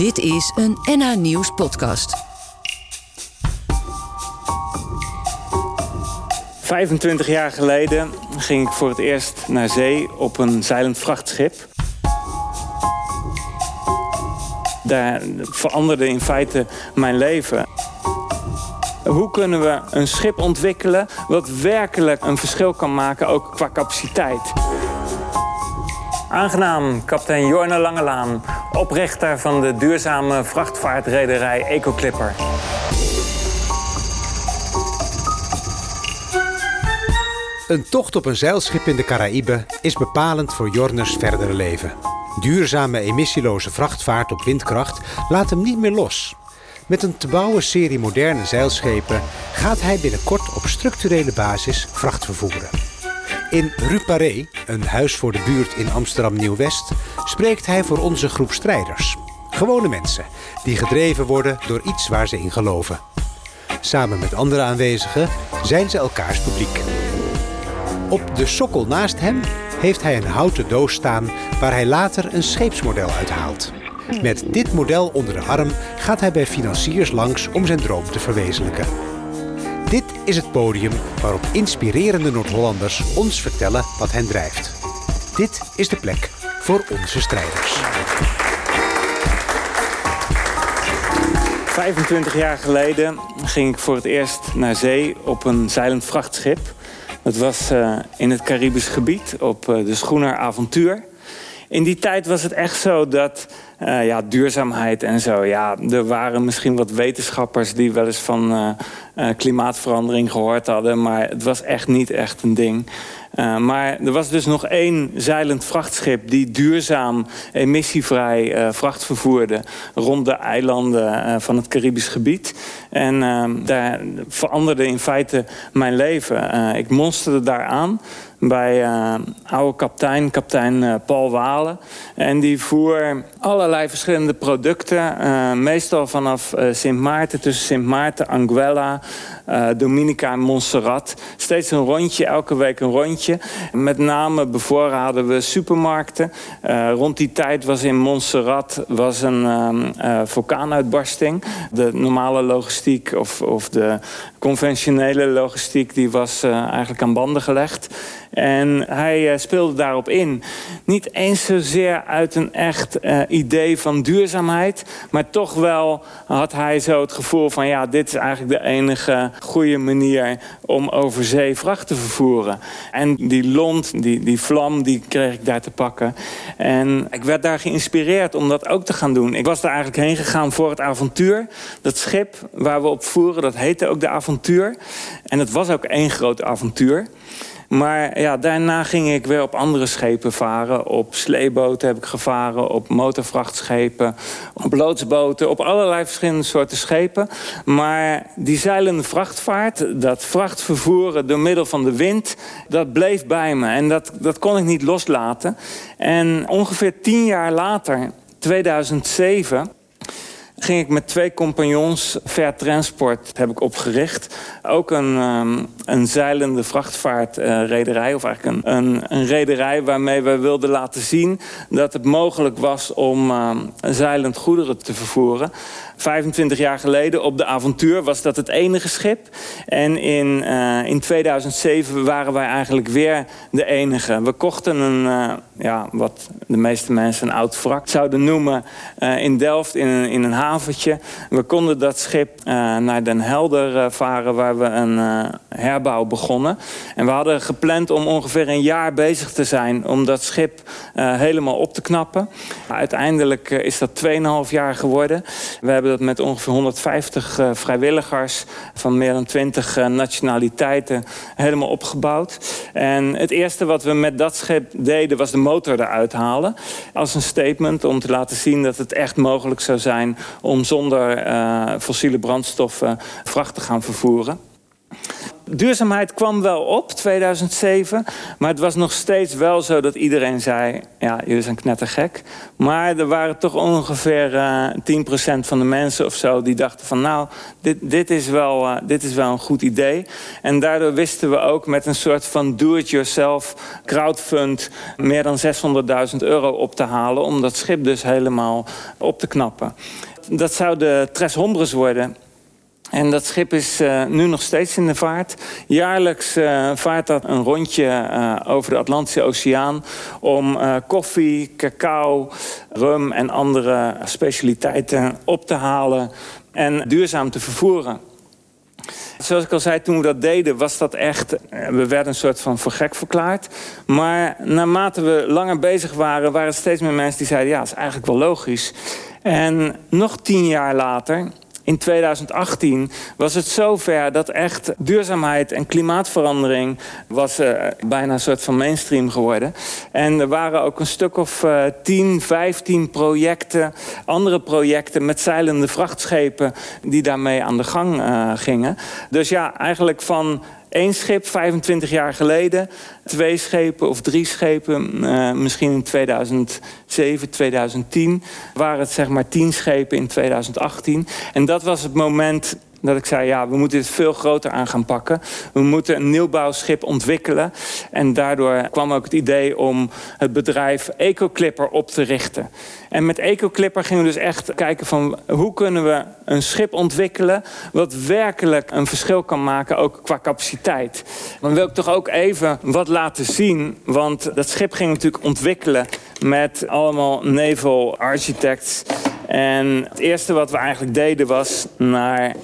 Dit is een NH Nieuws podcast. 25 jaar geleden ging ik voor het eerst naar zee op een zeilend vrachtschip. Daar veranderde in feite mijn leven. Hoe kunnen we een schip ontwikkelen wat werkelijk een verschil kan maken, ook qua capaciteit? Aangenaam, kapitein Jorne Langelaan, oprichter van de duurzame vrachtvaartrederij Ecoclipper. Een tocht op een zeilschip in de Caraïbe is bepalend voor Jorners verdere leven. Duurzame emissieloze vrachtvaart op windkracht laat hem niet meer los. Met een te bouwen serie moderne zeilschepen gaat hij binnenkort op structurele basis vracht vervoeren. In Rue Paré, een huis voor de buurt in Amsterdam Nieuw-West, spreekt hij voor onze groep strijders. Gewone mensen die gedreven worden door iets waar ze in geloven. Samen met andere aanwezigen zijn ze elkaars publiek. Op de sokkel naast hem heeft hij een houten doos staan waar hij later een scheepsmodel uithaalt. Met dit model onder de arm gaat hij bij financiers langs om zijn droom te verwezenlijken. Dit is het podium waarop inspirerende Noord-Hollanders ons vertellen wat hen drijft. Dit is de plek voor onze strijders. 25 jaar geleden ging ik voor het eerst naar zee op een zeilend vrachtschip. Dat was uh, in het Caribisch gebied op uh, de Schoener Avontuur. In die tijd was het echt zo dat uh, ja, duurzaamheid en zo. Ja, er waren misschien wat wetenschappers die wel eens van klimaatverandering gehoord hadden, maar het was echt niet echt een ding. Maar er was dus nog één zeilend vrachtschip die duurzaam, emissievrij vracht vervoerde rond de eilanden van het Caribisch gebied. En daar veranderde in feite mijn leven. ik monsterde daar aan bij uh, oude kapitein, kapitein uh, Paul Walen. En die voer allerlei verschillende producten, uh, meestal vanaf Sint Maarten, tussen Sint Maarten, Anguilla, Dominica en Montserrat. Steeds een rondje, elke week een rondje. Met name bevoorraden we supermarkten. rond die tijd was in Montserrat was een vulkaanuitbarsting. De normale logistiek of, of de conventionele logistiek die was eigenlijk aan banden gelegd. En hij speelde daarop in. Niet eens zozeer uit een echt idee van duurzaamheid, maar toch wel had hij zo het gevoel van ja, dit is eigenlijk de enige goede manier om over zee vracht te vervoeren. En die lont, die, die vlam, die kreeg ik daar te pakken. En ik werd daar geïnspireerd om dat ook te gaan doen. Ik was daar eigenlijk heen gegaan voor het avontuur. Dat schip waar we op voeren, dat heette ook de avontuur. En het was ook één groot avontuur. Maar ja, daarna ging ik weer op andere schepen varen. Op sleeboten heb ik gevaren, op motorvrachtschepen, op loodsboten, op allerlei verschillende soorten schepen. Maar die zeilende vrachtvaart, dat vrachtvervoeren door middel van de wind, dat bleef bij me. En dat, dat kon ik niet loslaten. En ongeveer tien jaar later, 2007 ging ik met twee compagnons Fair Transport heb ik opgericht. Ook een, um, een zeilende vrachtvaartrederij. Uh, of eigenlijk een, een, een rederij waarmee we wilden laten zien... dat het mogelijk was om um, zeilend goederen te vervoeren. 25 jaar geleden op de avontuur was dat het enige schip. En in, uh, in 2007 waren wij eigenlijk weer de enige. We kochten een, uh, ja, wat de meeste mensen een oud wrak zouden noemen... In Delft in in een We konden dat schip naar Den Helder varen... waar we een herbouw begonnen. En we hadden gepland om ongeveer een jaar bezig te zijn... om dat schip helemaal op te knappen. Uiteindelijk is dat 2,5 jaar geworden. We hebben dat met ongeveer 150 uh, vrijwilligers van meer dan 20 uh, nationaliteiten helemaal opgebouwd. En het eerste wat we met dat schip deden was de motor eruit halen. Als een statement om te laten zien dat het echt mogelijk zou zijn om zonder uh, fossiele brandstoffen vracht te gaan vervoeren. Duurzaamheid kwam wel op, 2007. Maar het was nog steeds wel zo dat iedereen zei... ja, jullie zijn knettergek. Maar er waren toch ongeveer uh, eh, 10% van de mensen of zo... die dachten van nou, dit, dit, is wel, uh, dit is wel een goed idee. En daardoor wisten we ook met een soort van do-it-yourself crowdfund... meer dan 600.000 euro op te halen... om dat schip dus helemaal op te knappen. Dat zou de Tres Hombres worden... En dat schip is uh, nu nog steeds in de vaart. Jaarlijks uh, vaart dat een rondje uh, over de Atlantische Oceaan om koffie, cacao, rum en andere specialiteiten op te halen en duurzaam te vervoeren. Zoals ik al zei, toen we dat deden, was dat echt... We werden een soort van voor gek verklaard. Maar naarmate we langer bezig waren, waren er steeds meer mensen die zeiden... ja, dat is eigenlijk wel logisch. En nog tien jaar later in 2018 was het zover dat echt duurzaamheid en klimaatverandering was uh, bijna een soort van mainstream geworden. En er waren ook een stuk of uh, 10, 15 projecten, andere projecten met zeilende vrachtschepen die daarmee aan de gang uh, gingen. Dus ja, eigenlijk van Eén schip 25 jaar geleden, twee schepen of drie schepen, uh, misschien in 2007, 2010, waren het zeg maar tien schepen in 2018. En dat was het moment dat ik zei, ja, we moeten dit veel groter aan gaan pakken. We moeten een nieuwbouwschip ontwikkelen. En daardoor kwam ook het idee om het bedrijf EcoClipper op te richten. En met EcoClipper gingen we dus echt kijken van... hoe kunnen we een schip ontwikkelen... wat werkelijk een verschil kan maken, ook qua capaciteit. Dan wil ik toch ook even wat laten zien. Want dat schip ging natuurlijk ontwikkelen met allemaal naval architects... En het eerste wat we eigenlijk deden was naar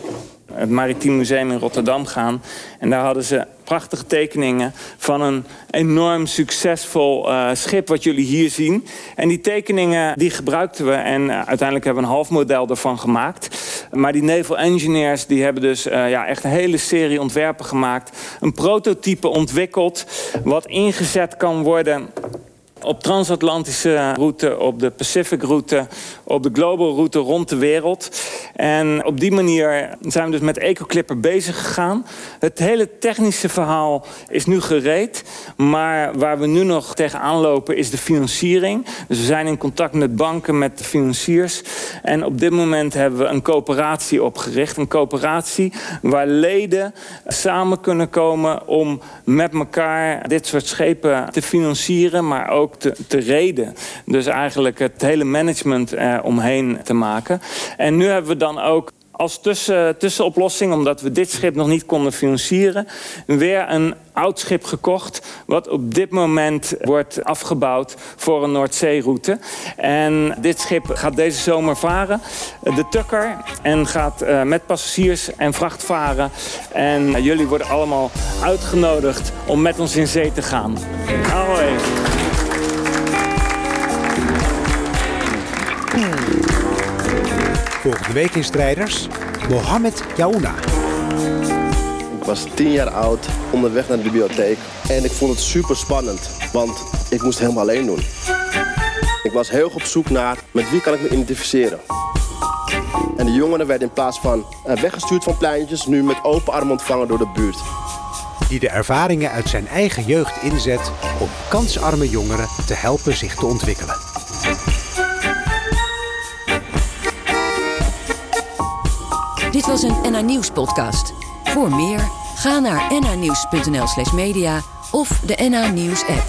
het Maritiem Museum in Rotterdam gaan. En daar hadden ze prachtige tekeningen van een enorm succesvol uh, schip wat jullie hier zien. En die tekeningen die gebruikten we en uh, uiteindelijk hebben we een half model ervan gemaakt. Maar die naval engineers die hebben dus uh, ja, echt een hele serie ontwerpen gemaakt. Een prototype ontwikkeld wat ingezet kan worden op transatlantische route, op de Pacific route, op de global route rond de wereld. En op die manier zijn we dus met EcoClipper bezig gegaan. Het hele technische verhaal is nu gereed. Maar waar we nu nog tegenaan lopen is de financiering. Dus we zijn in contact met banken, met de financiers. En op dit moment hebben we een coöperatie opgericht. Een coöperatie waar leden samen kunnen komen om met elkaar dit soort schepen te financieren, maar ook te, reden. Dus eigenlijk het hele management er omheen te maken. En nu hebben we dan ook als tussen, tussenoplossing, omdat we dit schip nog niet konden financieren, weer een oud schip gekocht, wat op dit moment wordt afgebouwd voor een Noordzeeroute. En dit schip gaat deze zomer varen, de Tukker, en gaat uh, met passagiers en vracht varen. En jullie worden allemaal uitgenodigd om met ons in zee te gaan. Ahoy! Volgende week in Strijders, Mohammed Yaouna. Ik was tien jaar oud, onderweg naar de bibliotheek. En ik vond het super spannend, want ik moest het helemaal alleen doen. Ik was heel op zoek naar met wie kan ik me identificeren. En de jongeren werden in plaats van eh, weggestuurd van pleintjes... nu met open armen ontvangen door de buurt. Die de ervaringen uit zijn eigen jeugd inzet om kansarme jongeren te helpen zich te ontwikkelen. Dit was een NA Nieuws podcast. Voor meer, ga naar nanieuws.nl slash media of de NA Nieuws app.